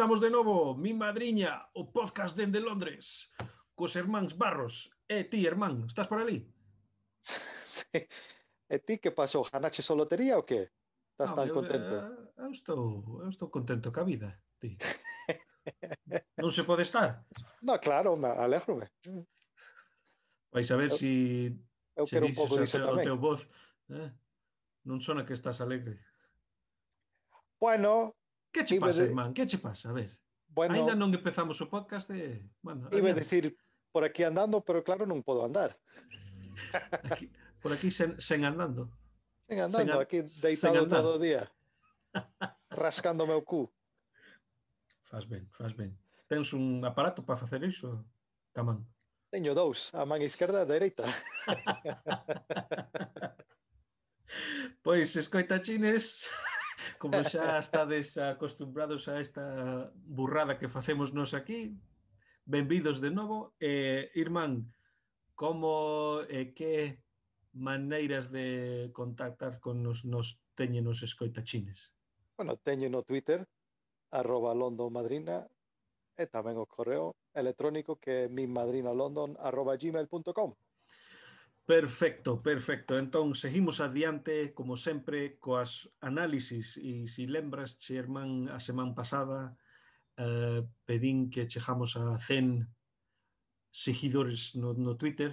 estamos de novo, mi madriña, o podcast dende Londres, cos hermáns Barros. E eh, ti, hermán, estás por ali? sí. E ti que pasou? Ganaches a lotería ou que? Estás no, tan eu, contento? Eu, eu, estou, eu estou contento ca vida, ti. non se pode estar? No, claro, me alégrome. Vais a ver eu, si... Eu quero un pouco disso tamén. O teu voz, eh? non sona que estás alegre. Bueno, Que che pasa, de... irmán? Que che pasa? A ver. Bueno, Ainda non empezamos o podcast de... Bueno, iba a decir, por aquí andando, pero claro, non podo andar. Aquí, por aquí sen, sen andando. Sen andando, sen, aquí deitado todo o día. Rascándome o cu. Faz ben, faz ben. Tens un aparato para facer iso, Camán? Teño dous, a man izquierda e a dereita. pois, escoita chines... Como xa estades acostumbrados a esta burrada que facemos nos aquí, benvidos de novo. Eh, Irmán, como e eh, que maneiras de contactar con nos, nos teñen os escoitachines? Bueno, teño no Twitter, arroba londonmadrina, e tamén o correo electrónico que é minmadrinalondon arroba gmail.com. Perfecto, perfecto. Entón, seguimos adiante, como sempre, coas análisis. E se lembras, Xerman, a semana pasada, eh, pedín que chejamos a 100 seguidores no, no Twitter,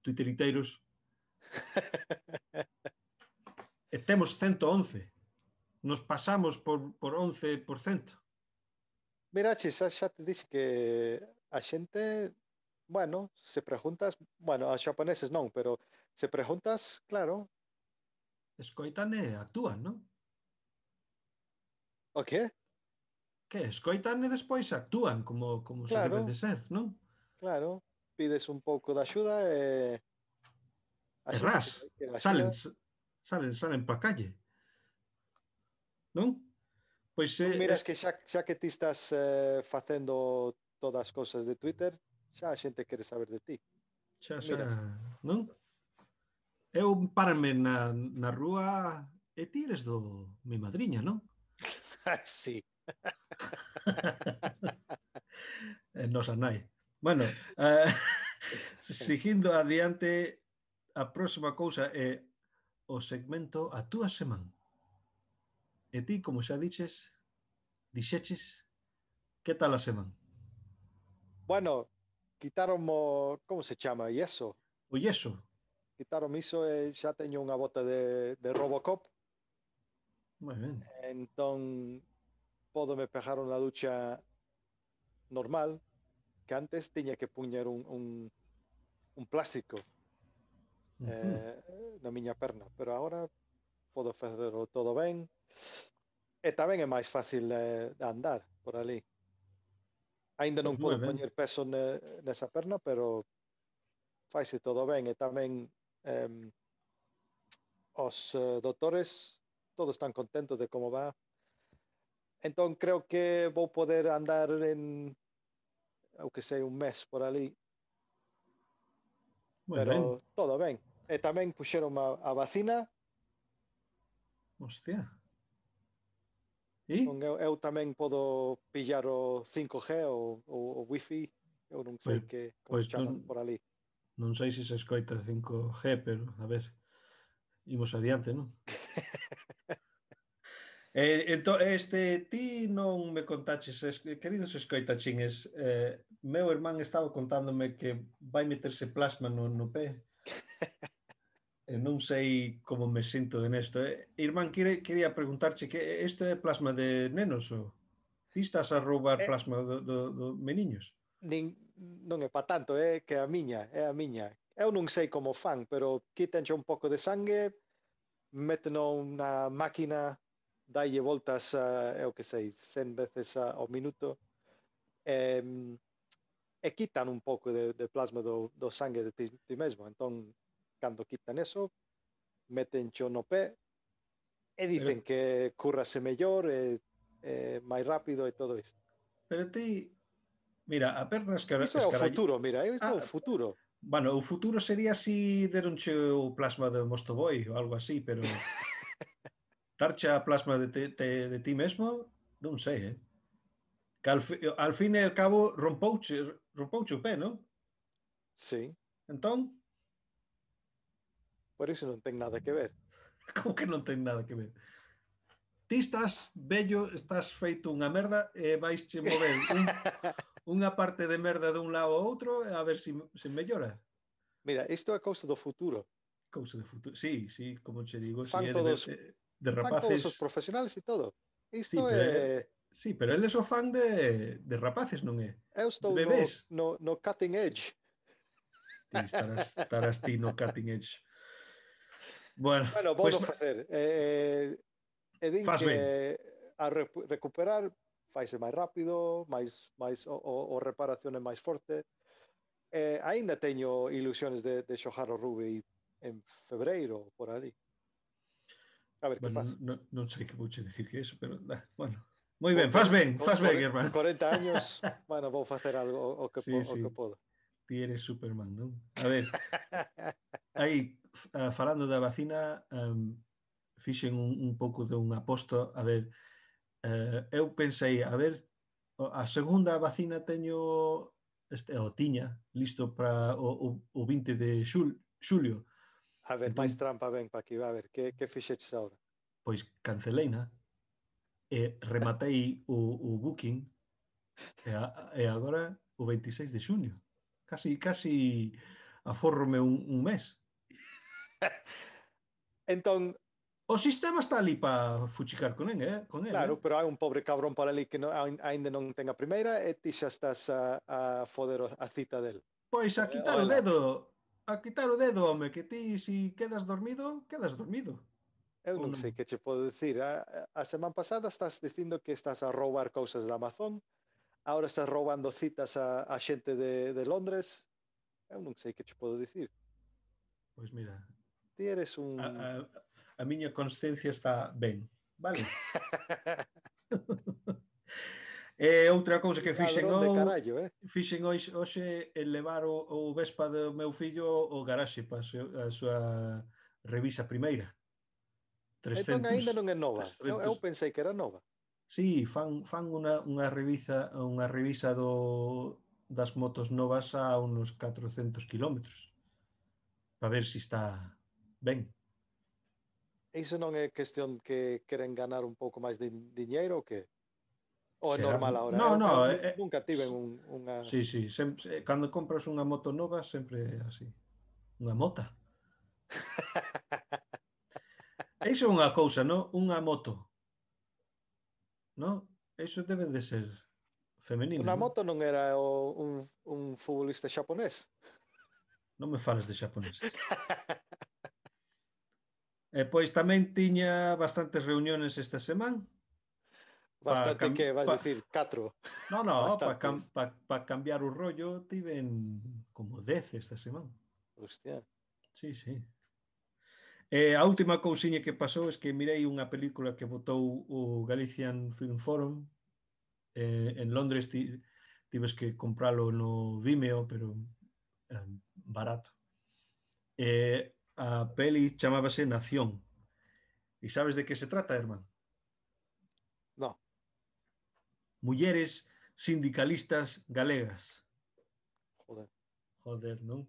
twitteriteiros. e temos 111. Nos pasamos por, por 11%. Mira, xa, xa te dixo que a xente Bueno, se preguntas, bueno, a xaponeses non, pero se preguntas, claro. Escoitan e actúan, non? O que? Que escoitan e despois actúan como, como claro. se debe de ser, non? Claro, pides un pouco de axuda e... A e ras, que, que salen, salen, salen pa calle. Non? Pois, eh, miras que xa, xa que ti estás eh, facendo todas as cousas de Twitter, xa a xente quere saber de ti. Xa, xa, Miras. non? Eu parame na, na rúa e ti eres do mi madriña, non? sí. e nosa nai. Bueno, eh, seguindo adiante, a próxima cousa é o segmento A túa semana. E ti, como xa diches, dixeches, que tal a semana? Bueno, quitaron, como se chama, yeso. O yeso. Quitaron iso e eh, xa teño unha bota de, de Robocop. Moi ben. Entón, podo me pegar unha ducha normal, que antes tiña que puñer un, un, un plástico uh -huh. eh, na miña perna, pero agora podo facerlo todo ben. E tamén é máis fácil de, de andar por ali. Ainda non podo poñer peso ne, nesa perna, pero faise todo ben e tamén em, os eh, doutores todos están contentos de como va. Entón creo que vou poder andar en o que sei un mes por ali. Muy pero ben. todo ben. E tamén puxeron a, a vacina. Hostia. E? Non, eu, eu tamén podo pillar o 5G ou o, o wifi, eu non sei pois, que pois non, por ali. Non sei se se escoita 5G, pero a ver, imos adiante, non? Eh, ento, este ti non me contaches, es, queridos escoitachines, eh, meu irmán estaba contándome que vai meterse plasma no, no pé. Eh, non sei como me sinto de nesto. Eh? Irmán, quere, quería preguntarche que eh, este é plasma de nenos ou ti estás a roubar eh, plasma do, do, do meniños? Nin, non é pa tanto, é que a miña, é a miña. Eu non sei como fan, pero quítenche un pouco de sangue, meteno na máquina, dalle voltas, a, eu que sei, 100 veces ao minuto, e, e quitan un pouco de, de plasma do, do sangue de ti, ti mesmo. Entón, cando quitan eso, meten cho no pé e dicen pero, que currase mellor e, eh, e eh, máis rápido e todo isto. Pero ti, mira, a perna escara... Iso é o futuro, mira, isto ah, é o futuro. Bueno, o futuro sería si deronche o plasma do Mostoboy ou algo así, pero... Darche a plasma de, te, te, de ti mesmo, non sei, eh? Que al, fi, al fin e al cabo rompouche, rompouche o pé, non? Sí. Entón, Por iso non ten nada que ver. Como que non ten nada que ver? Ti estás bello, estás feito unha merda e vais che mover un, unha parte de merda dun lado ao outro a ver se, si, se si mellora. Mira, isto é cousa do futuro. Cousa do futuro, sí, sí, como che digo. Fan si todos, de, de rapaces... Fan todos os profesionales e todo. Isto sí, é... Pero... Sí, pero eles o fan de, de rapaces, non é? Eu estou Bebés. no, no, no cutting edge. Ti estarás, estarás ti no cutting edge. Bueno, bueno vou pois... facer. Eh, eh, e din que a re recuperar faise máis rápido, máis máis o, o, o reparación é máis forte. Eh, aínda teño ilusiones de, de xojar o Ruby en febreiro por ali. A ver bueno, que pasa. No, non sei que vouche dicir que eso, pero bueno. Moi ben, faz ben, faz ben, Germán. 40 años, bueno, vou facer algo o que, sí, po, sí. o que podo. Ti eres Superman, non? A ver. aí uh, falando da vacina, um, fixen un, un pouco de un aposto, a ver, uh, eu pensei, a ver, a segunda vacina teño este, o tiña listo para o, o, o 20 de xul, xulio. A ver, entón, máis trampa ben para aquí, a ver, que, que fixeches agora? Pois canceleina, e rematei o, o booking e, a, e agora o 26 de xuño. Casi, casi aforrome un, un mes. entón, O sistema está ali para fuchicar con ele, eh? con ele. Claro, eh? pero hai un pobre cabrón para ali que non, ainda non ten a primeira e ti xa estás a, a foder a cita del. Pois a eh, quitar eh, o dedo, a quitar o dedo, home, que ti si quedas dormido, quedas dormido. Eu non, non sei que che podo dicir. A, a semana pasada estás dicindo que estás a roubar cousas da Amazon, agora estás roubando citas a, a xente de, de Londres. Eu non sei que che podo dicir. Pois mira, Ti eres un... A, a, a miña consciencia está ben. Vale. E eh, outra cousa que fixen o, carallo, eh? fixen hoxe, hoxe levar o, o Vespa do meu fillo ao garaxe para a súa revisa primeira. 300, entón ainda non é nova. 300. Eu, eu pensei que era nova. Sí, fan, fan unha, unha revisa unha revisa do, das motos novas a unos 400 km para ver se si está ben. Iso non é cuestión que queren ganar un pouco máis de diñeiro ou que Ou é normal agora? No, no, eh, eh nunca tiven un, unha... Sí, sí, sempre, eh, cando compras unha moto nova sempre é así. Unha mota. Iso é unha cousa, non? Unha moto. Non? Iso debe de ser femenino. Unha moto non era o, un, un futbolista xaponés? Non me fales de xaponés. E pois tamén tiña bastantes reuniones esta semana. Bastante cam... que vais pa... dicir 4. No, no, para cam... pa, pa cambiar o rollo tiven como 10 esta semana. Hostia. Sí, sí. E a última cousiña que pasou é que mirei unha película que votou o Galician Film Forum eh, en Londres ti, tives que compralo no Vimeo, pero eh, barato. Eh, A peli chamábase Nación. E sabes de que se trata, Herman? No. Mulleres sindicalistas galegas. Joder. Joder, non?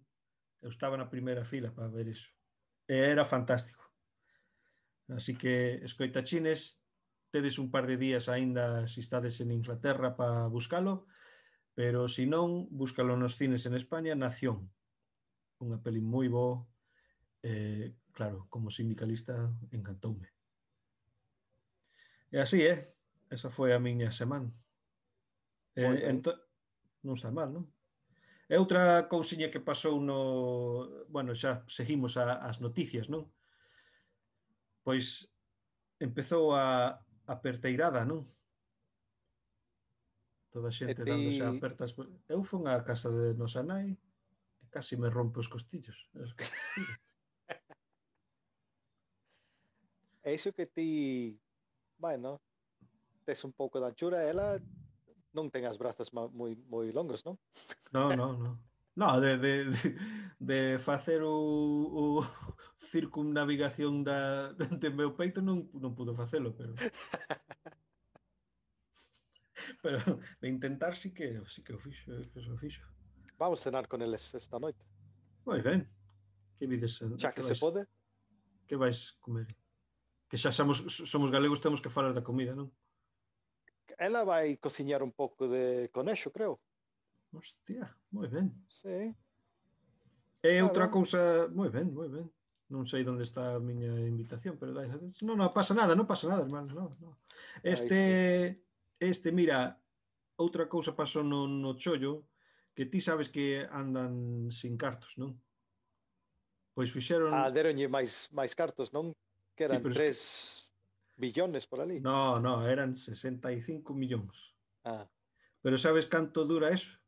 Eu estaba na primeira fila para ver iso. E era fantástico. Así que, escoita chines, tedes un par de días aínda se estades en Inglaterra para buscalo, pero se non, búscalo nos cines en España, Nación. Unha peli moi boa eh, claro, como sindicalista encantoume. E así eh? esa foi a miña semana. Eh, ento... Non está mal, non? E outra cousiña que pasou no... Bueno, xa seguimos a, as noticias, non? Pois empezou a, a perteirada, non? Toda a xente ti... dándose a apertas. Eu fun á casa de nosa nai e casi me rompe os costillos. Os costillos. eso que ti, bueno, tes un pouco de anchura, ela non ten as brazas moi, moi longos, non? Non, non, non. No, de, de, de, de facer o, o circunnavigación da, de meu peito non, non pudo facelo, pero... pero de intentar sí que, sí que o fixo, que o fixo. Vamos cenar con eles esta noite. Moi ben. Que vides? Xa que, que vais, se pode. Que vais comer? que xa somos, somos galegos temos que falar da comida, non? Ela vai cociñar un pouco de conexo, creo. Hostia, moi ben. Sí. É claro. outra cousa, moi ben, moi ben. Non sei onde está a miña invitación, pero dai, non, non pasa nada, non pasa nada, hermano, non, non. Este Ay, sí. este mira, outra cousa pasou no, no chollo que ti sabes que andan sin cartos, non? Pois fixeron Ah, deronlle máis máis cartos, non? Que eran pero es 3 billones por ali. No, no, eran 65 millóns. Ah, Pero sabes canto dura eso?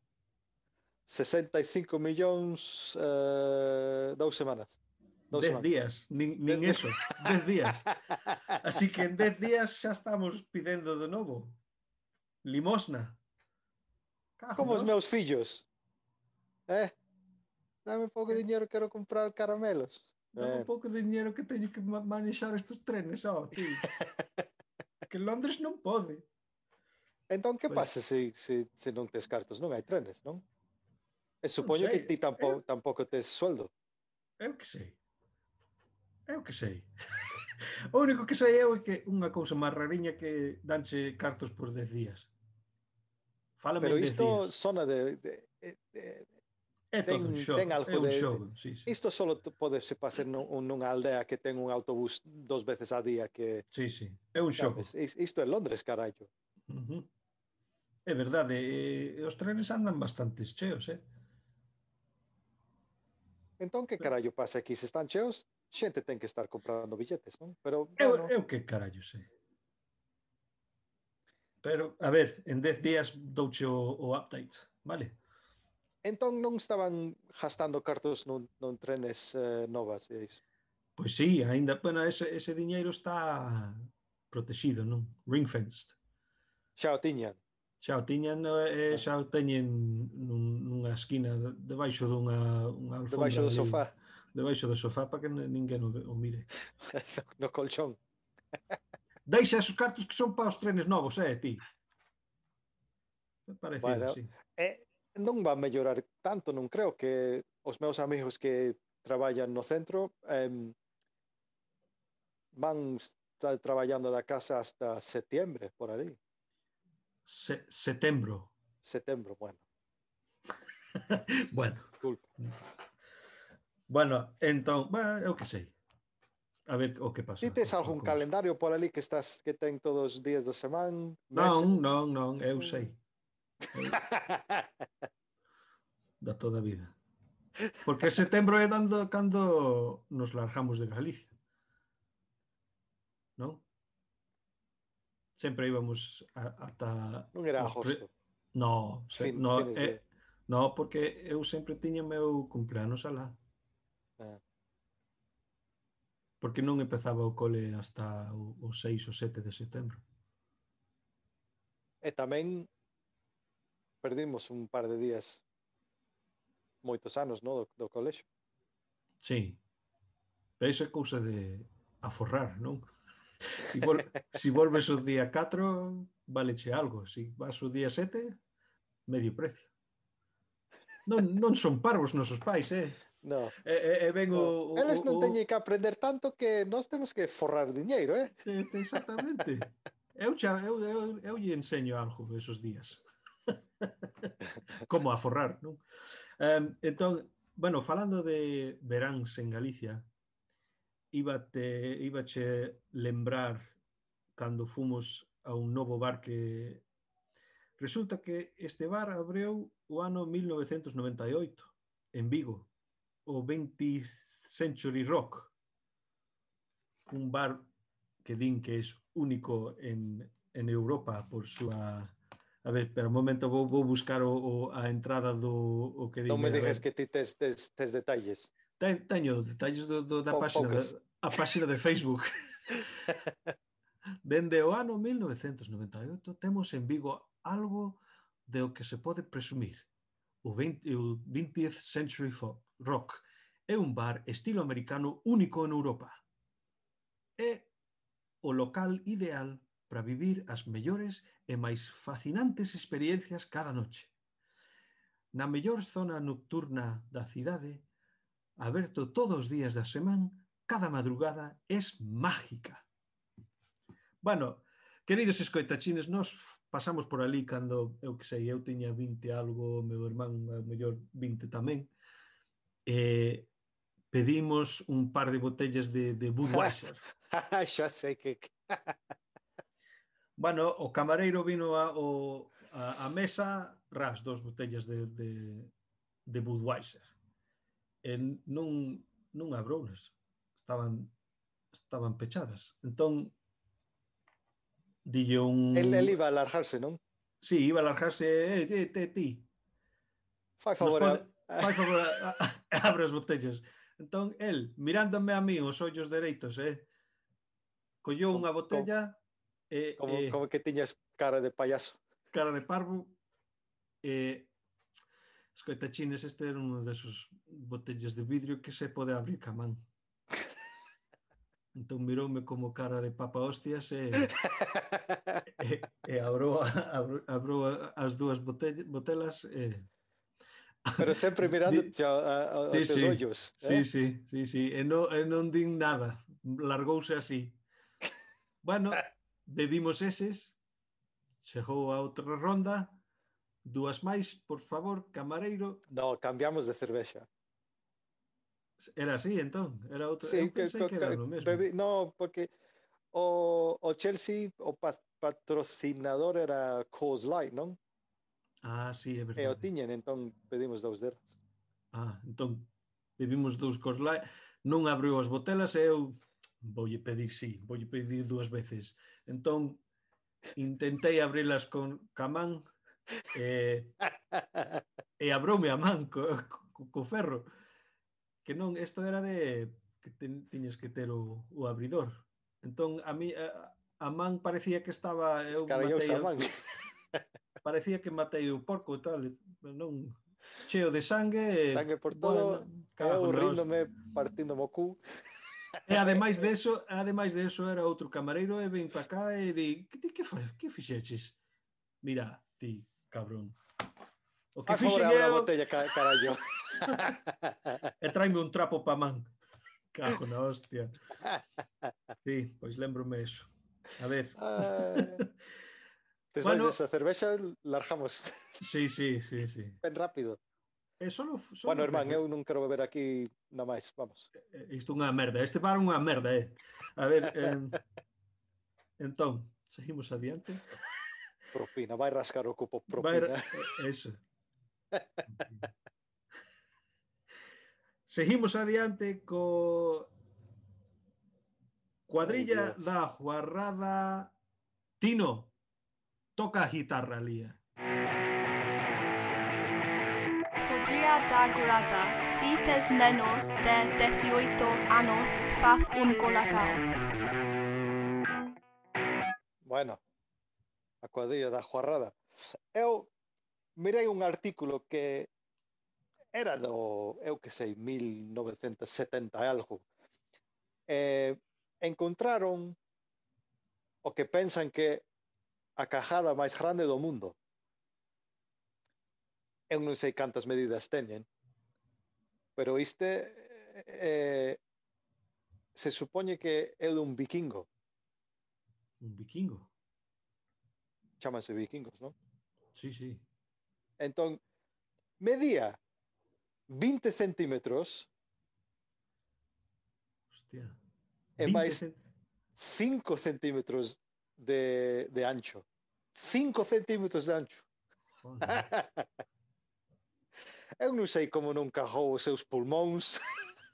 65 millóns eh, dous semanas. Dous 10 semanas. días, nin, nin Dez- eso, 10 días. Así que en 10 días xa estamos pidendo de novo. Limosna. Cajo Como os meus fillos. Eh? Dame un pouco de dinheiro, quero comprar caramelos. dá-me um pouco de dinheiro que teño que manexar estes trenes, ó, tío. que Londres non pode. Entón, que pois. pasa se, se, se non tes cartos? Non hai trenes, non? E supoño sei. que ti tampouco, eu, tampouco tes sueldo. Eu que sei. Eu que sei. o único que sei eu é que unha cousa máis rariña que danche cartos por 10 días. Fálame Pero isto días. sona de, de, de, de É ten, todo un xogo, ten algo é un de, xogo, sí, sí. Isto só podese pasar nun, nunha aldea que ten un autobús dos veces a día que... Sí, sí, é un xogo. Sabes, isto é Londres, carallo. Uh -huh. É verdade, e, os trenes andan bastantes cheos, eh? Entón, que carallo pasa aquí? Se están cheos, xente ten que estar comprando billetes, non? Pero, bueno... eu, eu que carallo sei. Pero, a ver, en 10 días douche o, o update, vale? Entón non estaban gastando cartos nun, nun trenes eh, novas, e iso. Pois sí, ainda, bueno, ese, ese diñeiro está protegido, non? Ring fenced. Xa o tiñan. Xa o tiñan, eh, eh ah. xa o teñen nun, nunha esquina debaixo dunha unha alfombra. Debaixo do sofá. Debaixo do sofá para que ninguén o, o mire. no colchón. Deixa esos cartos que son para os trenes novos, eh, ti. Me parece, bueno, sí. Eh, non va a mellorar tanto, non creo que os meus amigos que traballan no centro em, van estar traballando da casa hasta septiembre, por ali. Se, setembro. Setembro, bueno, bueno, disculpa. bueno, entón, bueno, eu que sei. A ver o que pasa. Ti tes algún calendario por ali que estás que ten todos os días da semana? Non, non, non, eu sei. da toda a vida. Porque setembro é dando cando nos largamos de Galicia. Non? Sempre íbamos a, ata... Non era agosto. Pre... No, se, fin, no, fines eh, no, porque eu sempre tiña meu cumpleanos alá. Ah. Porque non empezaba o cole hasta o, o 6 ou 7 de setembro. E tamén perdimos un par de días moitos anos, no, do, do colexo. Sí. Pero iso é cousa de aforrar, non? Si, vol si volves o día 4, valeche algo. Si vas o día 7, medio precio. Non, non son parvos nosos pais, eh? No. E, e, e ben o, o, Eles non o, teñen que aprender tanto que nós temos que forrar diñeiro, eh? Exactamente. eu, xa, eu, eu, eu lle enseño algo esos días. como a forrar, non? Um, entón, bueno, falando de veráns en Galicia, íbate, íbache lembrar cando fomos a un novo bar que resulta que este bar abreu o ano 1998 en Vigo, o 20th Century Rock, un bar que din que é único en, en Europa por súa A ver, espera un momento, vou, vou buscar o, o, a entrada do o que Non me digas que ti tes, tes, tes detalles. Ten, teño detalles do, do, da po, páxina, da, a páxina de Facebook. Dende o ano 1998 temos en Vigo algo de o que se pode presumir. O, 20, o 20th Century Rock é un bar estilo americano único en Europa. É o local ideal para vivir as mellores e máis fascinantes experiencias cada noche. Na mellor zona nocturna da cidade, aberto todos os días da semana, cada madrugada é mágica. Bueno, queridos escoitachines, nós pasamos por ali cando, eu que sei, eu tiña 20 algo, meu irmán, a mellor 20 tamén, e pedimos un par de botellas de, de Budweiser. xa sei que... Bueno, o camareiro vino a, o, a, a mesa ras dos botellas de, de, de Budweiser. E non, non abrounas. Estaban estaban pechadas. Entón, dille un... El, el iba a alargarse, non? Sí, iba a alargarse. eh, eh, eh, ti. Fai favor, pode... a... Fai favor, a... abre as botellas. Entón, el, mirándome a mí os ollos dereitos, eh, collou unha botella, E, como, e, como que tiñas cara de payaso. Cara de parvo. Eh, e, escoita, chines, este era un desos botellas de vidrio que se pode abrir ca man. Entón miroume como cara de papa hostias e, e, e abrou, abrou, abrou as dúas botellas, botelas e... Pero sempre mirando di, a, a, sí, aos sí, ollos. Sí, eh? sí, sí, sí. E, no, e non din nada. Largouse así. Bueno, Bebimos eses, chegou a outra ronda, dúas máis, por favor, camareiro. No, cambiamos de cervexa. Era así, entón? Era outro... Sí, Eu pensei que, que, que era o mesmo. Bebi... No, porque o, o Chelsea, o patrocinador era Coors Light, non? Ah, sí, é verdade. E o tiñen, entón pedimos dous delas. Ah, entón bebimos dous Coors Light, non abriu as botelas e eu voulle pedir, sí, voulle pedir dúas veces. Entón, intentei abrilas con camán e, e abroume a man co, co, co ferro. Que non, isto era de que ten, tiñes que ter o, o abridor. Entón, a mí, a, a man parecía que estaba... Eu matei, a man. Parecía que matei o porco e tal, non cheo de sangue. Sangue por todo, bueno, eu rindome partindo mo cu. E ademais de eso, ademais de eso, era outro camareiro e ven para cá e di, que, que, faz, que fixeches? Mira, ti, cabrón. O que fixen é... Eu... botella, carallo. e traime un trapo pa man. Cajo na hostia. Sí, pois lembrome eso. A ver. Uh... Despois bueno, desa cervexa largamos. Sí, sí, sí, sí. Ben rápido. É solo, solo bueno, hermán, eu non quero beber aquí na máis, vamos. Eh, eh, isto é unha merda, este bar é unha merda, eh. A ver, eh, entón, seguimos adiante. Propina, vai rascar o cupo propina. Vai, eso. seguimos adiante co Cuadrilla Ay, da Juarrada Tino toca a guitarra, Lía. Podría dar grata si tes menos de 18 anos faz un colacao. Bueno, a cuadrilla da Juarrada. Eu mirei un artículo que era do, eu que sei, 1970 e algo. Eh, encontraron o que pensan que a cajada máis grande do mundo eu non sei cantas medidas teñen, pero iste eh, eh, se supoñe que é dun vikingo. Un vikingo? Chámanse vikingos, non? Sí, sí. Entón, medía 20 centímetros Hostia. e máis 5 centímetros de, de ancho. 5 centímetros de ancho. Joder. Eu non sei como non cajou os seus pulmóns.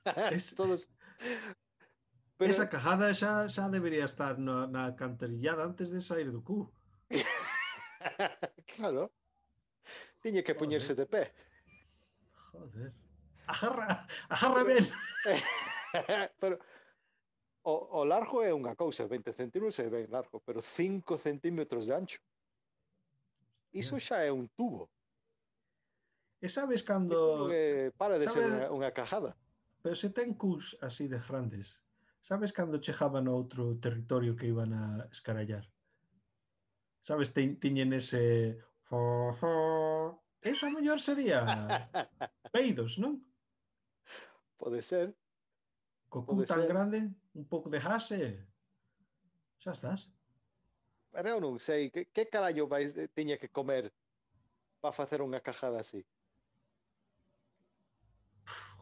Es... Todos... Pero... Esa cajada xa, xa debería estar na, na canterillada antes de sair do cu. claro. Tiña que poñerse de pé. Joder. Agarra, agarra ben. pero o, o largo é unha cousa, 20 centímetros é ben largo, pero 5 centímetros de ancho. Iso xa é un tubo. E sabes cando... Eh, para de sabes, ser unha cajada. Pero se ten cus así de grandes, sabes cando chejaban a outro territorio que iban a escarallar? Sabes, te, tiñen ese... Fo, fo. Eso a mellor sería peidos, non? Pode ser. Co cu tan ser. grande, un pouco de jase. xa estás. Pero eu non sei, que, que carallo vai, eh, tiña que comer para facer unha cajada así?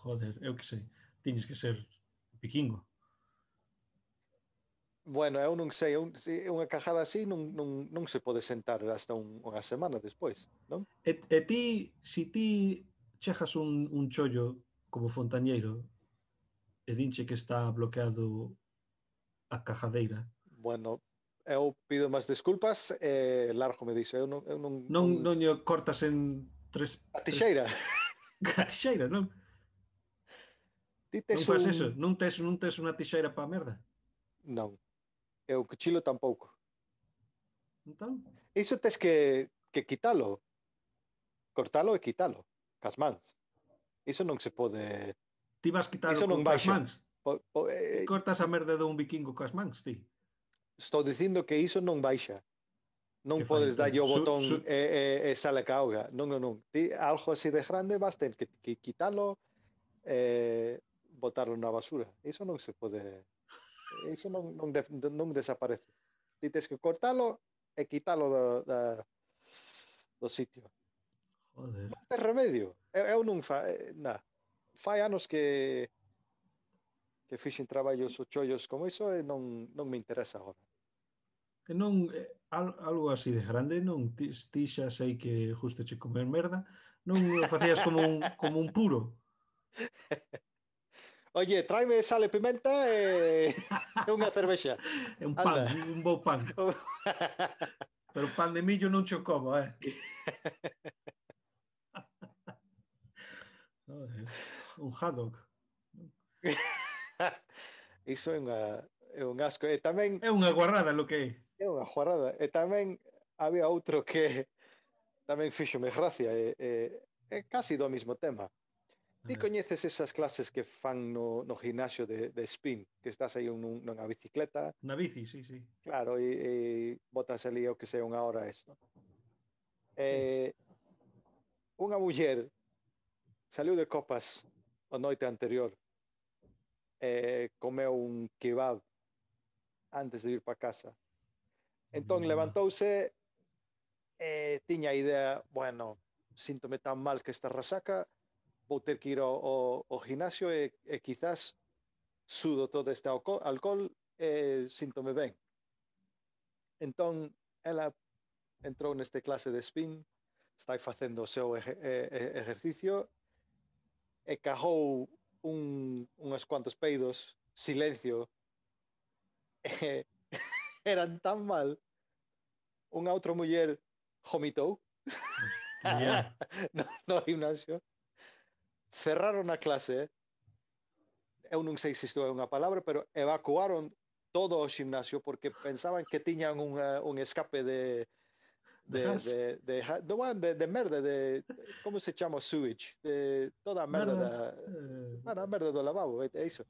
joder, eu que sei, tiñes que ser vikingo. Bueno, eu non sei, un, unha cajada así non, non, non se pode sentar hasta un, unha semana despois, non? E, e ti, si ti chejas un, un chollo como fontañeiro e dinche que está bloqueado a cajadeira. Bueno, eu pido máis desculpas e eh, largo me dixo. Eu non, eu non, non, non, non cortas en tres... A tixeira. Tres... A tixeira, non? Ti tes non faz um- un... eso? Non tes, non tes unha tixeira para a merda? Non. É o cuchillo tampouco. Entón? Iso tes que, que quitalo. Cortalo e quitalo. Cas mans. Iso non se pode... Ti vas quitar Iso non cas mans. Po, po, eh... Cortas a merda dun vikingo cas mans, ti. Estou dicindo que iso non baixa. Non que podes darlle o botón su, su... e, e, e sale ca auga. Non, non, non. Ti algo así de grande vas ter que, que quitalo eh, botarlo na basura. Iso non se pode... Iso non, non, de, non desaparece. Ti tens que cortalo e eh, quitalo do, da, do sitio. Joder. Non ten remedio. Eu, eu non fa... Eh, na. Fai anos que que fixen traballos ou chollos como iso e eh, non, non me interesa agora. Que non, al, algo así de grande, non ti, ti xa sei que justo che comer merda, non facías como un, como un puro. Oye, tráeme sal e pimenta e, eh, e unha cervexa. É un pan, Anda. un bo pan. Oh. Pero pan de millo non cho como, eh. un haddock. Iso é unha é un asco. Eh, e tamén é unha guarrada lo que é. É unha guarrada. Eh, e tamén había outro que tamén fíxome gracia e, e, é casi do mesmo tema. Ti coñeces esas clases que fan no, no gimnasio de, de spin, que estás aí un, un, nunha bicicleta? Na bici, sí, sí. Claro, e, e botas ali o que sei unha hora isto. Eh, unha muller saliu de copas a noite anterior eh, comeu un kebab antes de ir para casa. Entón Mira. levantouse e eh, tiña a idea, bueno, síntome tan mal que esta rasaca, vou ter que ir ao, ao, ao gimnasio e, e quizás sudo todo este alcohol, alcohol e síntome ben. Entón, ela entrou neste clase de spin, está facendo o seu exercicio, e cajou un, unhas cuantos peidos, silencio, e, eran tan mal, unha outra muller vomitou yeah. no, no gimnasio, cerraron a clase, eu non sei se isto é unha palabra, pero evacuaron todo o gimnasio porque pensaban que tiñan unha, un escape de De de, de, de, de, de merda, de, como se chama sewage, de toda a merda, Merda. da, Eh, bueno, a merda do lavabo, é, é iso.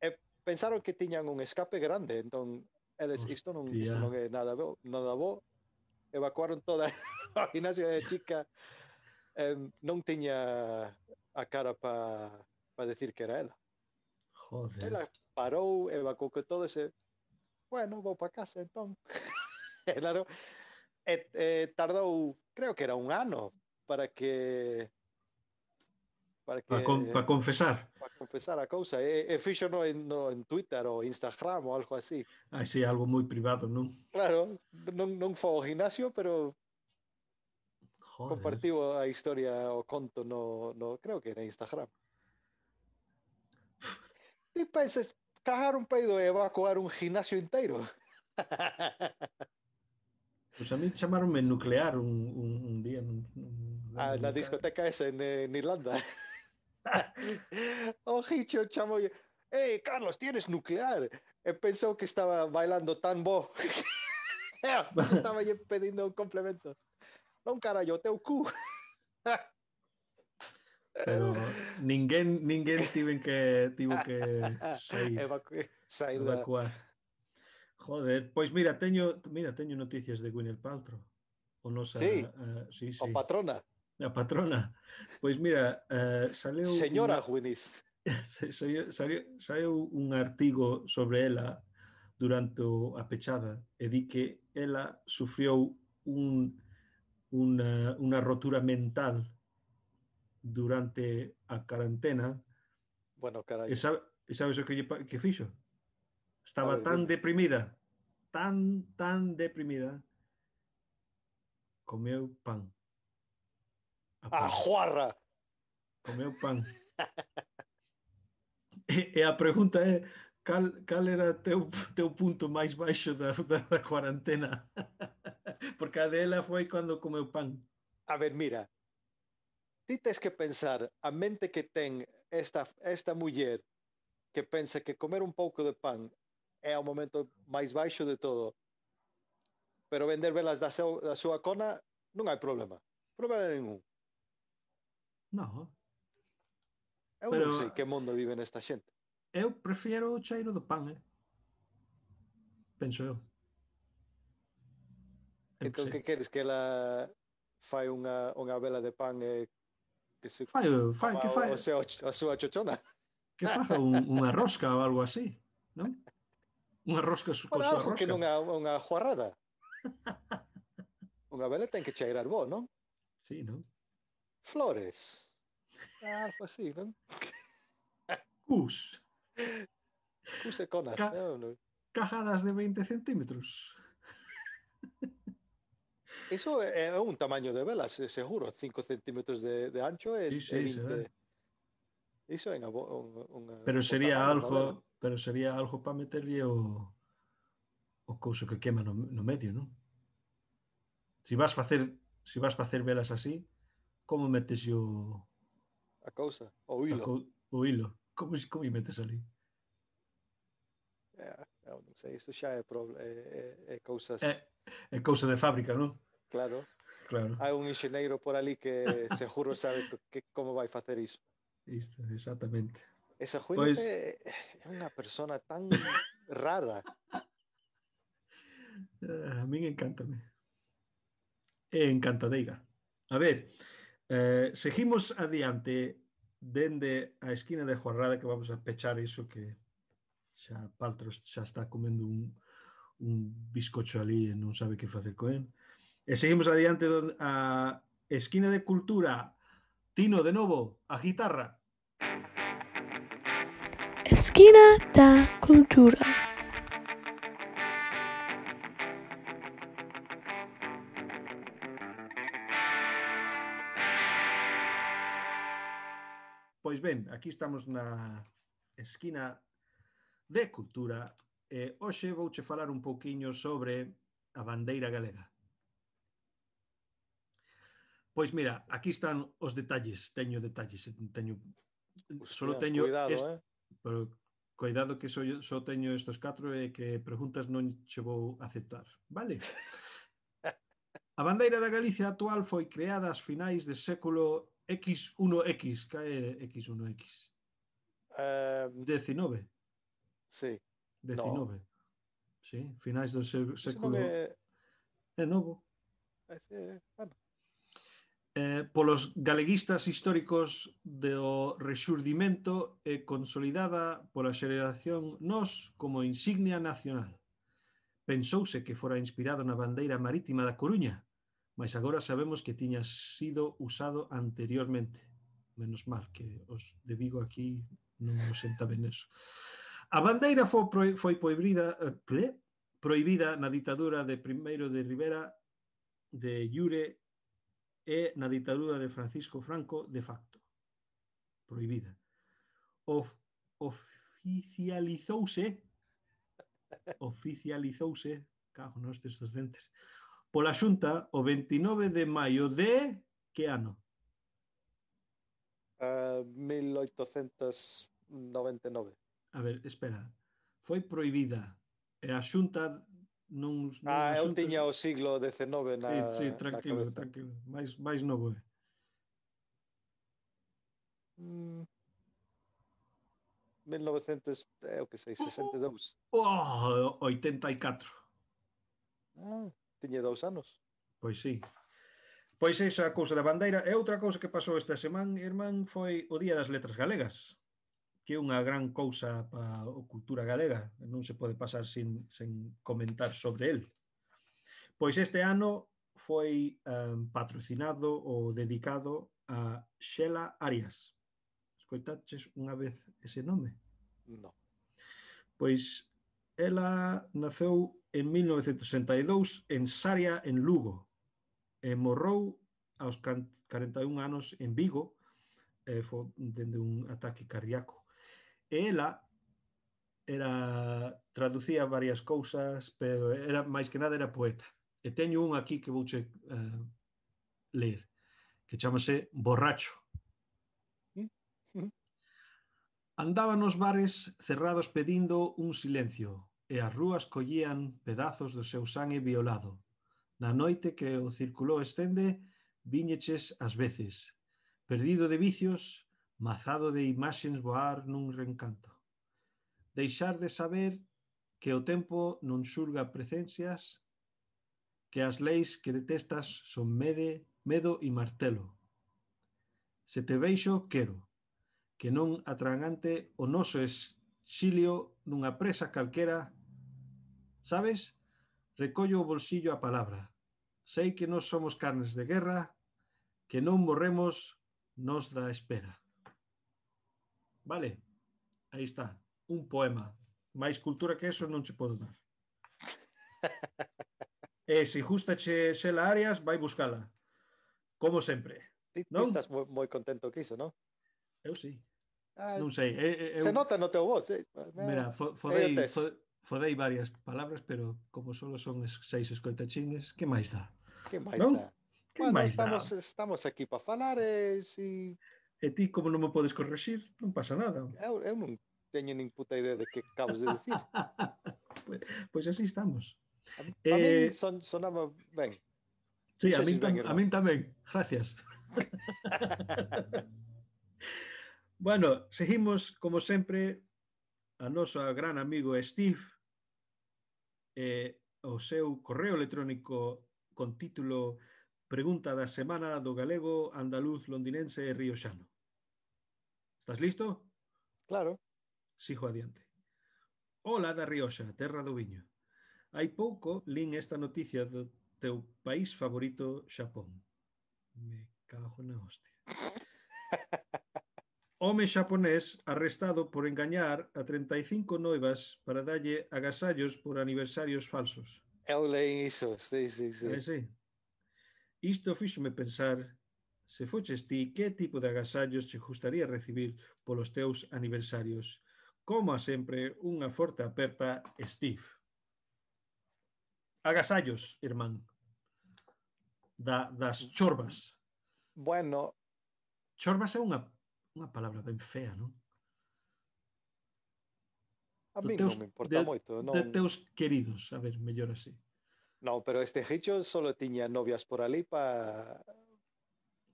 E pensaron que tiñan un escape grande, entón eles, isto non, isto Hostia. non é nada bo, nada bo. Evacuaron toda a gimnasio de chica. eh, non tiña a cara para pa decir que era ela. Joder. Ela parou, evacuou que todo ese bueno, vou para casa entón. claro, e, e, tardou, creo que era un ano para que para que para con, pa confesar. Para confesar a cousa. E, e fixo no, no, en Twitter ou Instagram ou algo así. Ah, sí, algo moi privado, non? Claro, non, non foi ao gimnasio, pero Joder. compartiu a historia o conto no, no creo que era Instagram. Ti pensas cagar un peido e evacuar un gimnasio inteiro? Pois a mí chamaronme nuclear un, un, un día. Nun, nun, Ah, na discoteca esa en, en Irlanda. o Hicho chamo Ei, Carlos, tienes nuclear. E pensou que estaba bailando tan bo. Estaba lle pedindo un complemento. um caralho teu cu. Pero ninguén, ninguén tiven que tivo que sair, Evacu sair da... evacuar. Joder, pois mira, teño mira, teño noticias de Gwyneth Paltrow. O nosa, sí. Uh, sí, sí. O patrona. A patrona. Pois mira, eh, uh, saleu Señora una... Gwyneth. Saiu, saiu, saiu un artigo sobre ela durante a pechada e di que ela sufriu un unha, unha rotura mental durante a carantena Bueno, caray. e, sabe, e sabes o que, que fixo? Estaba ver, tan dime. deprimida, tan, tan deprimida, comeu pan. A ¡A pan. juarra! comeu pan. e, e a pregunta é cal, cal era teu, teu punto máis baixo da, da, da cuarentena? Porque Adela foi cando comeu pan. A ver, mira, ti tens que pensar a mente que ten esta, esta muller que pensa que comer un pouco de pan é o momento máis baixo de todo, pero vender velas da, seu, da súa cona non hai problema. Problema ningún. No. Eu pero... non sei que mundo vive nesta xente. Eu prefiero o cheiro do pan, eh? Penso eu. Entón, que queres? Que ela fai unha, unha vela de pan e que se... Fai, fai, que fai? O seu, a súa chochona. Que faja un, unha rosca ou algo así, non? Unha rosca con bueno, súa rosca. Que non é unha juarrada. unha vela ten que cheirar bo, non? Sí, non? Flores. Ah, algo así, non? Cus. Cus e conas. Ca eh, non? Cajadas de 20 centímetros. Eso é un tamaño de velas, eh, seguro, 5 centímetros de, de ancho e, sí, sí, e 20. Iso é unha, unha Pero sería algo, pero sería algo para meterlle o o couso que quema no, no medio, non? Si vas facer, si vas facer velas así, como metes o a cousa, o hilo. Co, o hilo. Como como metes ali? Eh, é, non sei, isto xa é, é, é, é cousas É, é cousa de fábrica, non? Claro. claro. Hai un enxeneiro por ali que seguro sabe que, como vai facer iso. Isto, exactamente. Esa Juínez pois... é unha persona tan rara. Eh, a min encántame. É encantadeira. A ver, eh, seguimos adiante dende a esquina de Juarrada que vamos a pechar iso que xa Paltros xa está comendo un, un bizcocho ali e non sabe que facer con él. E seguimos adiante do, a esquina de cultura. Tino, de novo, a guitarra. Esquina da cultura. Pois ben, aquí estamos na esquina de cultura e hoxe vouche falar un pouquiño sobre a bandeira galega. Pois mira, aquí están os detalles, teño detalles, eh, teño Hostia, solo teño cuidado, est... eh? pero cuidado que só so, so teño estos catro e que preguntas non che vou aceptar, vale? A bandeira da Galicia actual foi creada ás finais de século X1X, cae X1X. Eh, 19. Sí. 19. No. Sí, finais do século... É novo. É, bueno eh, polos galeguistas históricos do rexurdimento e consolidada pola xeración nos como insignia nacional. Pensouse que fora inspirado na bandeira marítima da Coruña, mas agora sabemos que tiña sido usado anteriormente. Menos mal que os de Vigo aquí non nos senta ben eso. A bandeira foi, pro, foi proibida, eh, proibida na ditadura de primeiro de Rivera de Llure e na ditadura de Francisco Franco de facto prohibida. Of, oficializouse oficializouse cago nos destes dentes pola xunta o 29 de maio de que ano? Uh, 1899 A ver, espera foi prohibida e a xunta Non, non ah, asunto... eu tiña o siglo XIX na Sí, sí, tranquilo, na cabeza. tranquilo. Mais, mais novo é. Mm. 1900, eu eh, que sei, 62. Oh, 84. Ah, tiña dous anos. Pois sí. Pois esa cousa da bandeira. E outra cousa que pasou esta semana, irmán, foi o Día das Letras Galegas que é unha gran cousa para a cultura galega, non se pode pasar sin, sen comentar sobre el. Pois este ano foi um, patrocinado ou dedicado a Xela Arias. Escoitaches unha vez ese nome? Non. Pois ela naceu en 1962 en Saria, en Lugo, e morrou aos 41 anos en Vigo, eh, dende un ataque cardíaco. E ela era traducía varias cousas, pero era máis que nada era poeta. E teño un aquí que vouche uh, eh, ler, que chamase Borracho. Mm, mm. Andaba nos bares cerrados pedindo un silencio, e as rúas collían pedazos do seu sangue violado. Na noite que o circuló estende, viñeches ás veces. Perdido de vicios, mazado de imaxens voar nun rencanto. Deixar de saber que o tempo non xurga presencias, que as leis que detestas son mede, medo e martelo. Se te veixo, quero, que non atragante o noso exilio nunha presa calquera, sabes? Recollo o bolsillo a palabra. Sei que nós somos carnes de guerra, que non morremos nos da espera. Vale, aí está, un poema. Máis cultura que eso non se podo dar. e se justa che Xela Arias, vai buscala. Como sempre. Ti, non? estás moi, moi contento que iso, non? Eu sí. Ah, non sei. Eu, eu, se nota no teu voz. Eh? Ah, mira, fodei, fodei varias palabras, pero como solo son seis escoitachines, que máis dá? Que máis non? dá? Que bueno, máis estamos, dá? estamos aquí para falar e eh, si E ti, como non me podes corregir, non pasa nada. Eu, eu non teño nin puta idea de que acabas de dicir. pois, pois así estamos. A, a eh, min son, sonaba ben. Sí, a min, tam, a min tamén. Gracias. bueno, seguimos, como sempre, a noso gran amigo Steve, eh, o seu correo electrónico con título Pregunta da semana do galego, andaluz, londinense e rioxano. Estás listo? Claro. Sigo adiante. Ola da Rioxa, terra do viño. Hai pouco lin esta noticia do teu país favorito, Xapón. Me cago na hostia. Home xaponés arrestado por engañar a 35 noivas para dalle agasallos por aniversarios falsos. Eu leí iso, sí, sí, sí. Eh, sí. Isto fíxome pensar se foches ti que tipo de agasallos che gustaría recibir polos teus aniversarios. Como a sempre, unha forte aperta, Steve. Agasallos, irmán. Da, das chorbas. Bueno. Chorbas é unha, unha palabra ben fea, non? A mí non me importa de, moito. Non... De teus queridos, a ver, mellor así. Non, pero este Hicho solo tiña novias por ali para...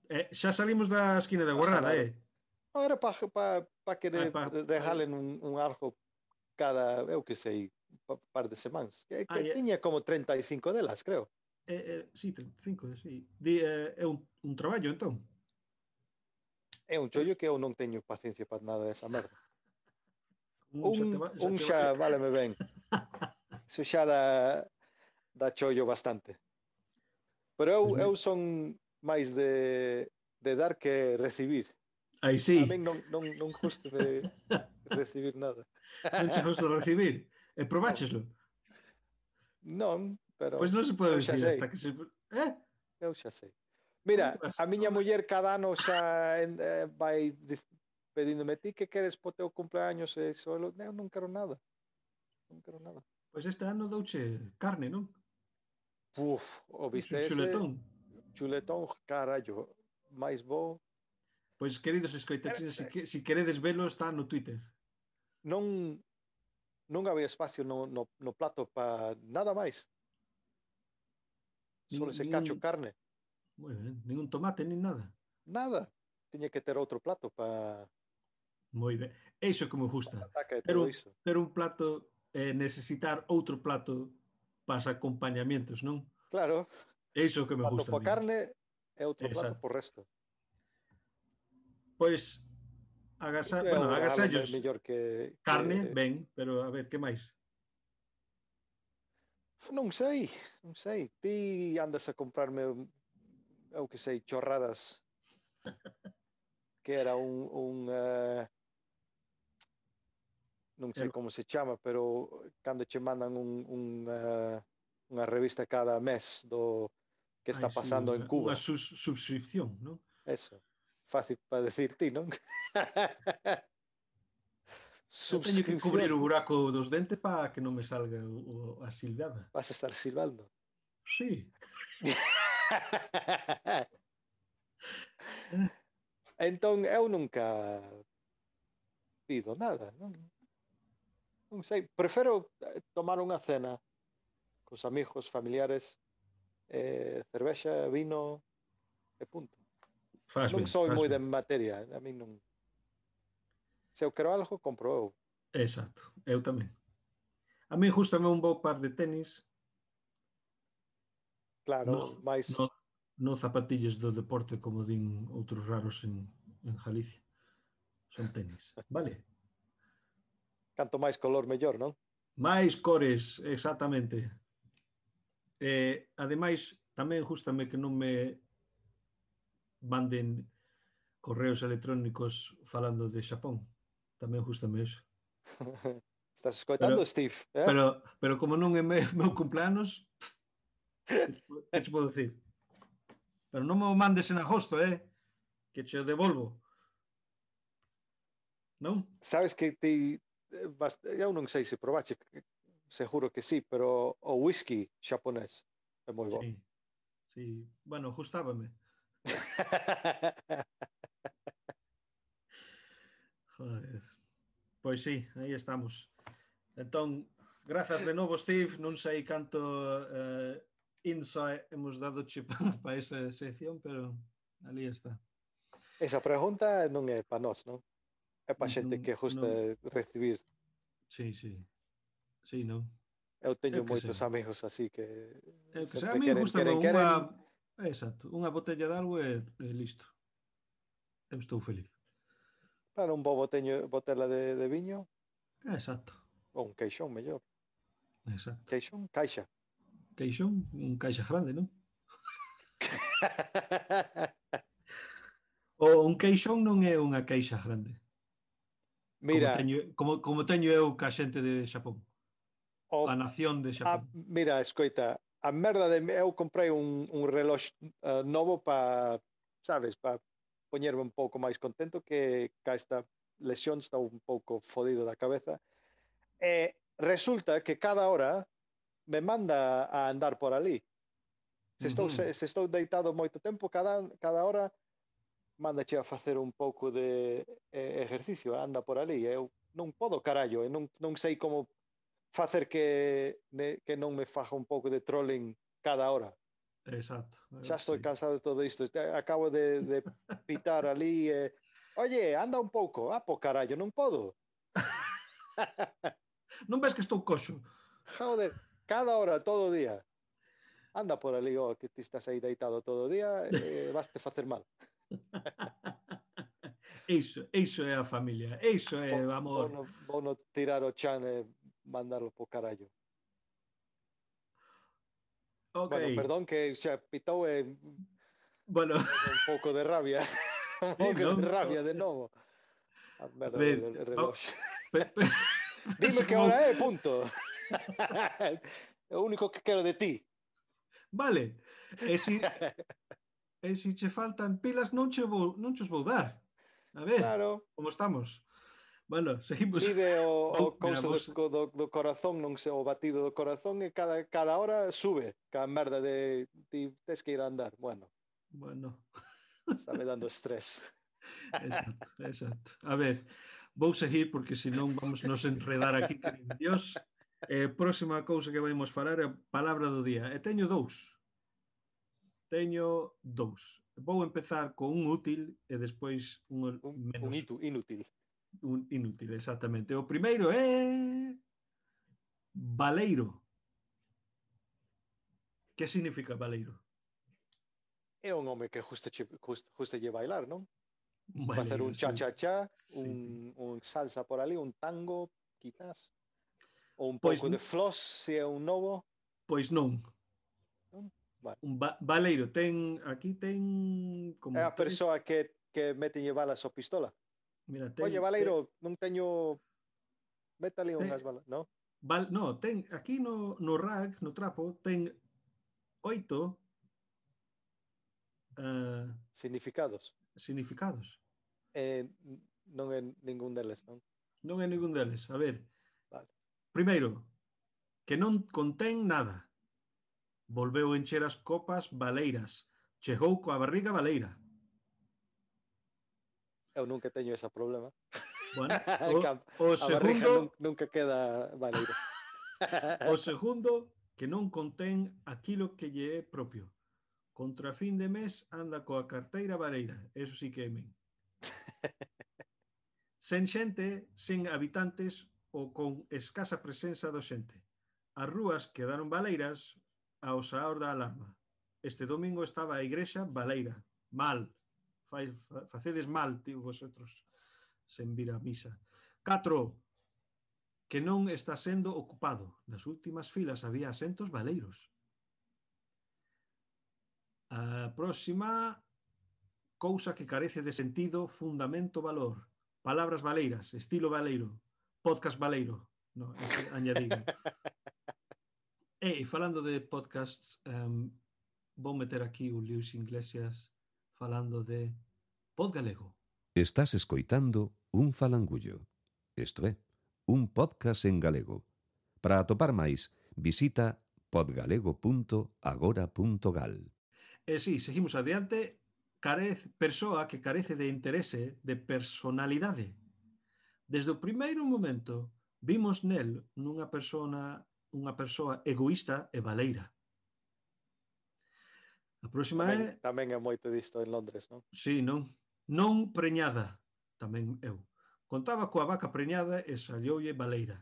Eh, xa salimos da esquina da guarrada, eh? Non, era para pa, pa que de, ah, pa, dejalen un, un arco cada, eu que sei, pa, par de semanas. Que, que ah, tiña como 35 delas, creo. Eh, eh, sí, 35, sí. Di, eh, é un, un traballo, entón? É un chollo que eu non teño paciencia para nada desa merda. un, un xa, va, xa, un xa váleme ben. Iso xa da dá chollo bastante. Pero eu, eu son máis de, de dar que recibir. Aí sí. A non, non, non custe de recibir nada. Non che gusta recibir? E probácheslo? Non, pero... Pois pues non se pode dicir hasta que se... Eh? Eu xa sei. Mira, a miña muller cada ano xa en, eh, vai pedíndome ti que queres po teu cumpleaños e solo, eu non quero nada. Non quero nada. Pois pues este ano douche carne, non? Puf, o viste ese? Chuletón. Chuletón, carallo. máis bo. Pois, queridos escoitaxes, se, que, si queredes velo, está no Twitter. Non non había espacio no, no, no plato para nada máis. Só ese cacho carne. Moi ben, ningún tomate, nin nada. Nada. Tiña que ter outro plato para... Moi ben. Iso que me gusta. Ter un, ter un plato, eh, necesitar outro plato para acompañamientos, non? Claro. É iso que me plato gusta. Plato carne e outro Exacto. plato por resto. Pois, agasa... bueno, agasallos. Mellor que, Carne, que... ben, pero a ver, que máis? Non sei, non sei. Ti andas a comprarme, eu que sei, chorradas. que era un, un uh, non sei como se chama, pero cando che mandan un, un, eh, uh, unha revista cada mes do que está Ai, pasando sí, en Cuba. Unha sus, subscripción, non? Eso. Fácil para decir ti, non? Subscripción. Teño que cubrir o buraco dos dentes para que non me salga o, o, a silbada. Vas a estar silbando? Sí. entón, eu nunca pido nada, non? non sei, prefero eh, tomar unha cena cos amigos, familiares, eh, cervexa, vino e punto. Faz non sou moi de materia, a min non... Se eu quero algo, compro eu. Exacto, eu tamén. A min justame un bo par de tenis. Claro, no, máis... No, no zapatillas do deporte como din outros raros en, en Galicia. Son tenis, vale? Canto máis color, mellor, non? Máis cores, exactamente. Eh, ademais, tamén justame que non me manden correos electrónicos falando de Xapón. Tamén justame iso. Estás escoitando, pero, Steve? Eh? Pero, pero como non é meu, meu cumpleanos, que te podo dicir? Pero non me mandes en agosto, eh? Que che devolvo. Non? Sabes que ti bast... eu non sei se probache, seguro que sí, pero o whisky xaponés é moi bo. Sí, sí. bueno, gustábame. Joder. Pois sí, aí estamos. Entón, grazas de novo, Steve. Non sei canto eh, insight hemos dado che para esa sección, pero ali está. Esa pregunta non é para nós, non? é para xente que gusta recibir. Sí, sí. Sí, non? Eu teño eu moitos sei. amigos así que... Eu que sei. A mí gusta queren, queren, unha... Queren... Exacto, unha botella de algo e, e listo. Eu estou feliz. Para un bo boteño, botella de, de viño. Exacto. Ou un queixón, mellor. Exacto. Queixón, caixa. Queixón, un caixa grande, non? o un queixón non é unha caixa grande. Mira, como teño, como, como teño eu ca xente de Xapón. O, a nación de Xapón. A, mira, escoita, a merda de eu comprei un, un reloj uh, eh, novo para, sabes, para poñerme un pouco máis contento que ca esta lesión está un pouco fodido da cabeza. E resulta que cada hora me manda a andar por ali. Se estou, uh -huh. se, se estou deitado moito tempo, cada, cada hora mándache a facer un pouco de eh, ejercicio, anda por ali, eh. eu non podo carallo, e non, non sei como facer que, ne, que non me faja un pouco de trolling cada hora. Exacto. Xa estou cansado de todo isto. Acabo de, de pitar ali. e, eh. Oye, anda un pouco. Ah, po carallo, non podo. non ves que estou coxo? Joder, cada hora, todo o día. Anda por ali, oh, que ti estás aí deitado todo o día, eh, vaste facer mal. Iso, iso é a familia. Iso é o amor. Vou no, vou no tirar o chan e mandarlo po carallo. Ok. Bueno, perdón que xa pitou e Bueno, un pouco de rabia. un pouco non, de rabia de novo. A merda reloj. pe- pe- Dime que como- hora é, punto. é o único que quero de ti. Vale. E si, e se che faltan pilas non che vou, non che os vou dar. A ver, claro. como estamos. Bueno, seguimos. Pide o, o cousa do, do, do, corazón, non sei, o batido do corazón e cada, cada hora sube, cada merda de ti tes que ir a andar. Bueno. Bueno. Está me dando estrés. Exacto, exacto. A ver, vou seguir porque senón vamos nos enredar aquí que Dios. Eh, próxima cousa que vamos falar é a palabra do día. E teño dous. Teño dous. Vou empezar con un útil e despois un, un menos... Un itu, inútil. Un inútil, exactamente. O primeiro é... Baleiro. Que significa baleiro? É un home que justa, justa, justa lle bailar, non? Baleiro, Facer un cha-cha-cha, sí. un, un salsa por ali, un tango, quizás. Ou un pois pouco de floss, se é un novo. Pois non, Vale. Un ba baleiro, ten, aquí ten... Como é a tres... persoa que, que metenlle balas ao pistola. Mira, ten, Oye, Valeiro, ten... non teño... Métale unhas balas, non? Val, no, ten, aquí no, no rack, no trapo, ten oito uh, significados. Significados. Eh, non é ningún deles, non? Non é ningún deles. A ver, vale. primeiro, que non contén nada. Volveu encher as copas baleiras. Chegou coa barriga baleira. Eu nunca teño ese problema. Bueno, o, o a segundo... Nun, nunca queda baleira. o segundo, que non contén aquilo que lle é propio. Contra fin de mes anda coa carteira baleira. Eso sí que é men. sen xente, sen habitantes ou con escasa presenza do xente. As rúas quedaron baleiras ao saor da alarma. Este domingo estaba a igrexa baleira, mal. Fai, fa, facedes mal, tío, vosotros, sen vir a misa. 4. Que non está sendo ocupado. Nas últimas filas había asentos baleiros. A próxima cousa que carece de sentido, fundamento, valor. Palabras baleiras, estilo baleiro, podcast baleiro. No, añadido. E falando de podcasts, um, vou meter aquí o Luis Iglesias falando de Pod Galego. Estás escoitando Un Falangullo, isto é, un podcast en galego. Para atopar máis, visita podgalego.agora.gal. E si, sí, seguimos adiante, carez, persoa que carece de interese, de personalidade. Desde o primeiro momento, vimos nel nunha persona unha persoa egoísta e valeira. A próxima tamén, é... Tamén é moito disto en Londres, non? Sí, non? Non preñada, tamén eu. Contaba coa vaca preñada e saioulle valeira.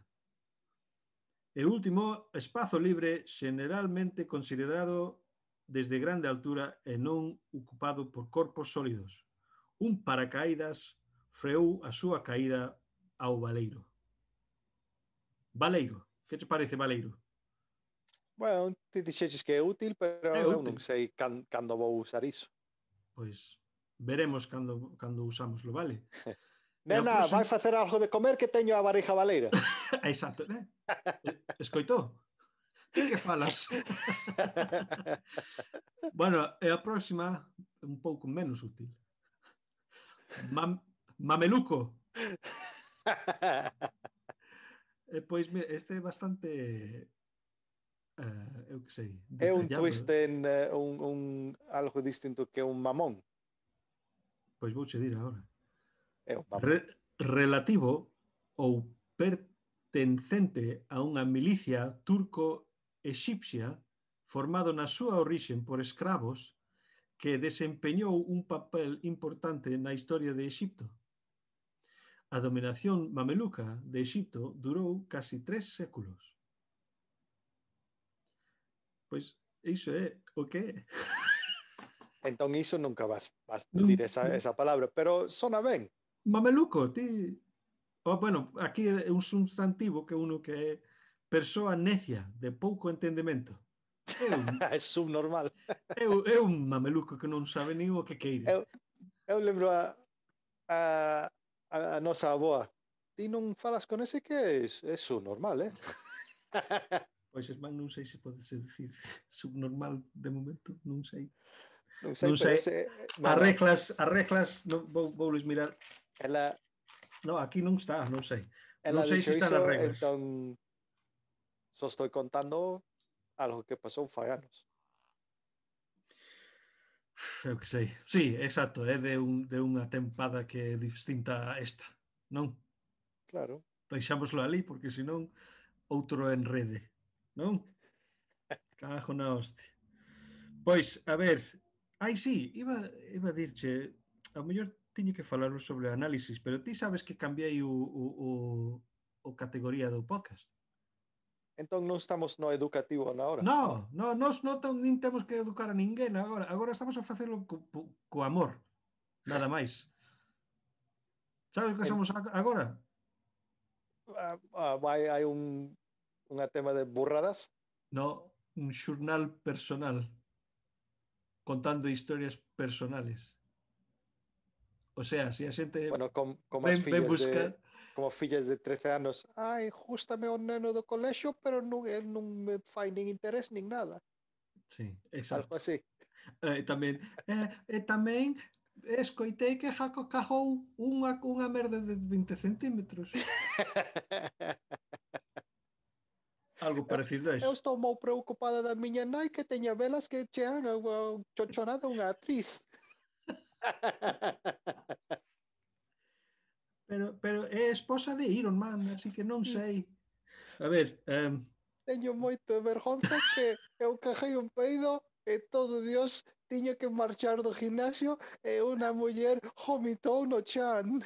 E último, espazo libre generalmente considerado desde grande altura e non ocupado por corpos sólidos. Un paracaídas freou a súa caída ao valeiro. Valeiro. Que te parece, Valeiro? Bueno, ti dixeches que é útil, pero é eu útil. non sei can, cando vou usar iso. Pois veremos cando, cando usámoslo, vale? Nena, próximo... vai facer algo de comer que teño a varija valeira. Exacto, né? Escoitou? Ti que falas? bueno, e a próxima un pouco menos útil. Mam mameluco. Eh, pois mira, este é bastante uh, eu que sei. É un twist eh. en uh, un, un algo distinto que un mamón. Pois vou che dir agora. É un mamón. Re, relativo ou pertencente a unha milicia turco-exipxia formado na súa orixen por escravos que desempeñou un papel importante na historia de Exipto. A dominación mameluca de Exipto durou casi tres séculos. Pois iso é o que é. Entón iso nunca vas, vas non, dir esa, non. esa palabra, pero sona ben. Mameluco, ti... Oh, bueno, aquí é un substantivo que uno que é persoa necia, de pouco entendemento. É subnormal. É, é un mameluco que non sabe nin o que queire. Eu, eu lembro a, a, a, a nosa aboa. Ti non falas con ese que é, é subnormal, eh? Pois, irmán, non sei se podese decir subnormal de momento, non sei. Non sei, Non sei. ese, As reglas, as reglas, non, vou, vou mirar. ela, No, aquí non está, non sei. ela Non sei se están as reglas. entón só estou contando algo que pasou fai anos. Eu que sei. Sí, exacto, é de, un, de unha tempada que é distinta a esta, non? Claro. Deixámoslo ali, porque senón outro enrede, non? Cajo na hostia. Pois, a ver, ai sí, iba, iba a dirche, a mellor tiñe que falar sobre análisis, pero ti sabes que cambiei o, o, o, o categoría do podcast. Entón non estamos no educativo na hora. No, no, nos non nin temos que educar a ninguén agora. Agora estamos a facelo co, co amor, nada máis. Sabes o que somos agora? Ah, ah, vai, hai un, unha tema de burradas? No, un xurnal personal contando historias personales. O sea, se si a xente bueno, com, com ven, ven buscar... De como fillas de 13 anos ai, justame o neno do colexio pero non, el non me fai nin interés nin nada sí, exacto. algo así eh, tamén, eh, eh, tamén escoitei que Jaco cajou unha, unha merda de 20 centímetros Algo parecido a eso. Eu estou moi preocupada da miña nai que teña velas que chean chochonada unha actriz. Pero, pero é esposa de Iron Man, así que non sei. A ver, um... Teño moito vergonza que eu cajei un peido e todo Dios tiña que marchar do gimnasio e unha muller vomitou no chan.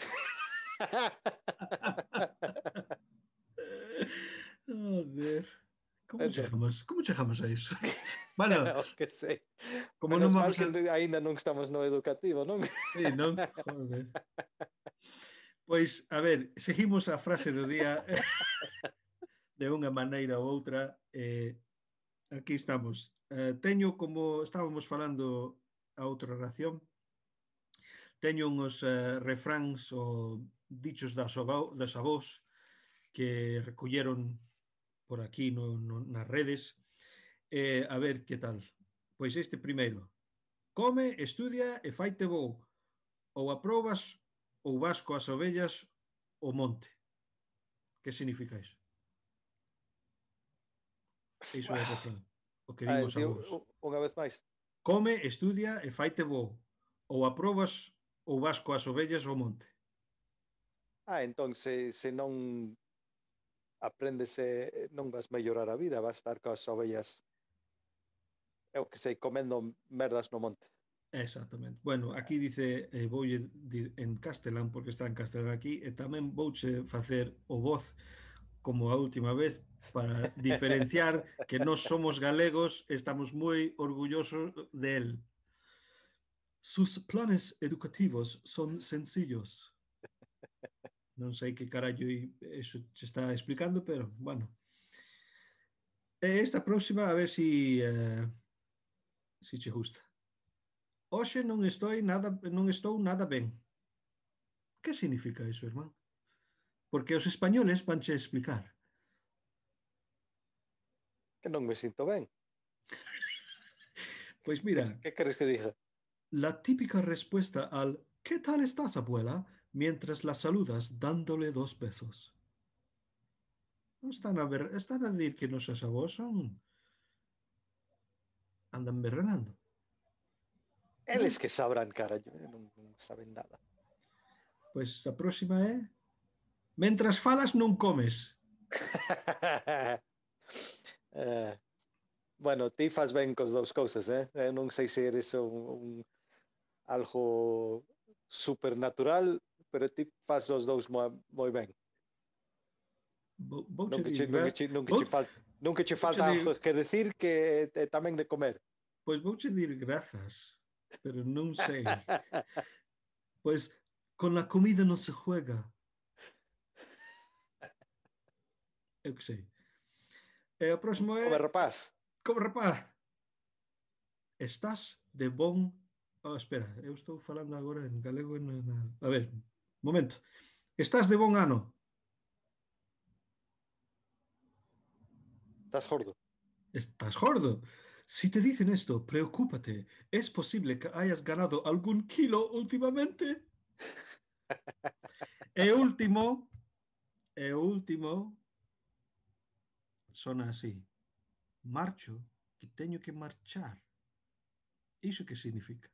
Oh, Joder. Como Eso. chegamos, como chegamos a iso? Bueno, o que sei. Como Menos non vamos a... ainda non estamos no educativo, non? Sí, non? Joder. Pois, a ver, seguimos a frase do día de unha maneira ou outra. Eh, aquí estamos. Eh, teño, como estábamos falando a outra ración, teño uns eh, refráns ou dichos das, das avós que recolleron por aquí no, no, nas redes. Eh, a ver que tal. Pois este primeiro. Come, estudia e faite bo. Ou aprobas ou vas coas ovellas o monte. Que significa iso? Iso é o o que digo a vos. Unha vez máis. Come, estudia e faite bo. Ou aprobas ou vas coas ovellas ao monte. Ah, entón, se, se non apréndese, non vas mellorar a vida, vas estar coas ovellas, eu que sei, comendo merdas no monte. Exactamente. Bueno, aquí dice, eh, voulle dir en castelán, porque está en castelán aquí, e tamén vouche facer o voz como a última vez para diferenciar que nós somos galegos, estamos moi orgullosos de él. Sus planes educativos son sencillos. Non sei que carallo iso se está explicando, pero, bueno. E esta próxima, a ver si, eh, si che gusta. Hoxe non estou nada non estou nada ben. Que significa iso, irmán? Porque os españoles vanche explicar. Que non me sinto ben. Pois mira, Que queres que diga? la típica respuesta al ¿qué tal estás, abuela? mientras la saludas dándole dos besos. Non están a ver, están a dir que nosos avós son andan berrenando. eles que sabrán, cara, eh, non, non saben nada. Pois pues a próxima ¿eh? é Mentras falas non comes. eh, bueno, ti faz ben cos dous cousas, eh? Eu non sei se eres un, un algo supernatural, pero ti faz os dous moi, moi ben. Bo, nunca, che, nunca, che, nunca, che fal, nunca che falta algo que decir que eh, tamén de comer. Pois vouche dir grazas pero non sei. Pois con la comida non se juega. Eu que sei. E o próximo é... Come rapaz. Como rapaz. Estás de bon... Oh, espera, eu estou falando agora en galego e na... na- A ver, momento. Estás de bon ano. Estás gordo. Estás gordo. Si te dicen esto, preocúpate. Es posible que hayas ganado algún kilo últimamente. e último, e último, sona así. Marcho, que teño que marchar. Iso que significa?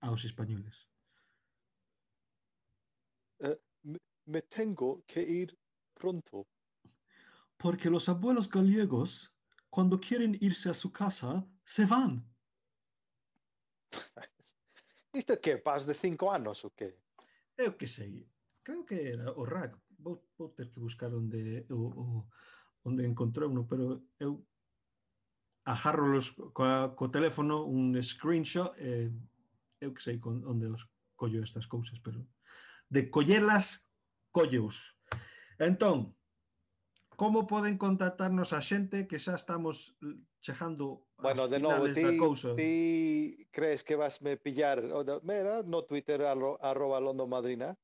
Aos españoles. Me tengo que ir pronto. Porque los abuelos gallegos, cuando quieren irse a su casa, se van. Isto é que? Paz de cinco anos ou que? Eu que sei. Creo que era o rack. Vou, vou ter que buscar onde o, o onde encontrou no, pero eu agarro los coa, co teléfono un screenshot e eu que sei con, onde os collo estas cousas, pero de collelas, colleus. Entón, como poden contactarnos a xente que xa estamos chegando Bueno, de novo, ti, ti crees que vas me pillar, mira, no Twitter arro, arroba London Madrina,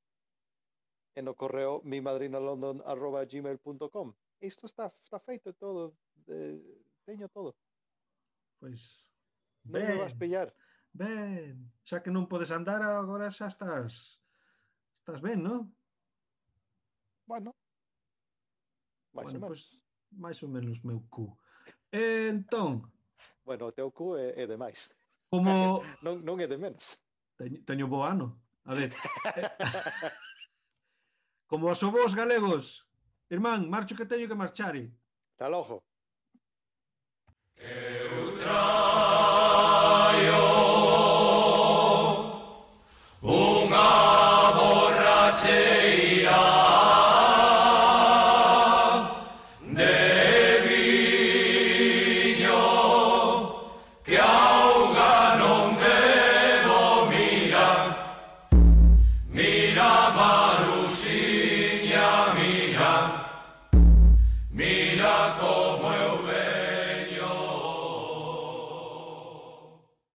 e no correo mimadrinalondon arroba gmail.com. Isto está, está feito todo, eh, teño todo. Pois, non me vas pillar. Ben, xa que non podes andar, agora xa estás estás ben, non? Bueno, Mais bueno, ou pois, menos. Pues, máis ou menos meu cu. E, entón... Bueno, o teu cu é, é de máis. Como... non, non é de menos. Teño, teño bo ano. A ver. como os ovos galegos. Irmán, marcho que teño que marchare. Eh. Tal ojo. Que outra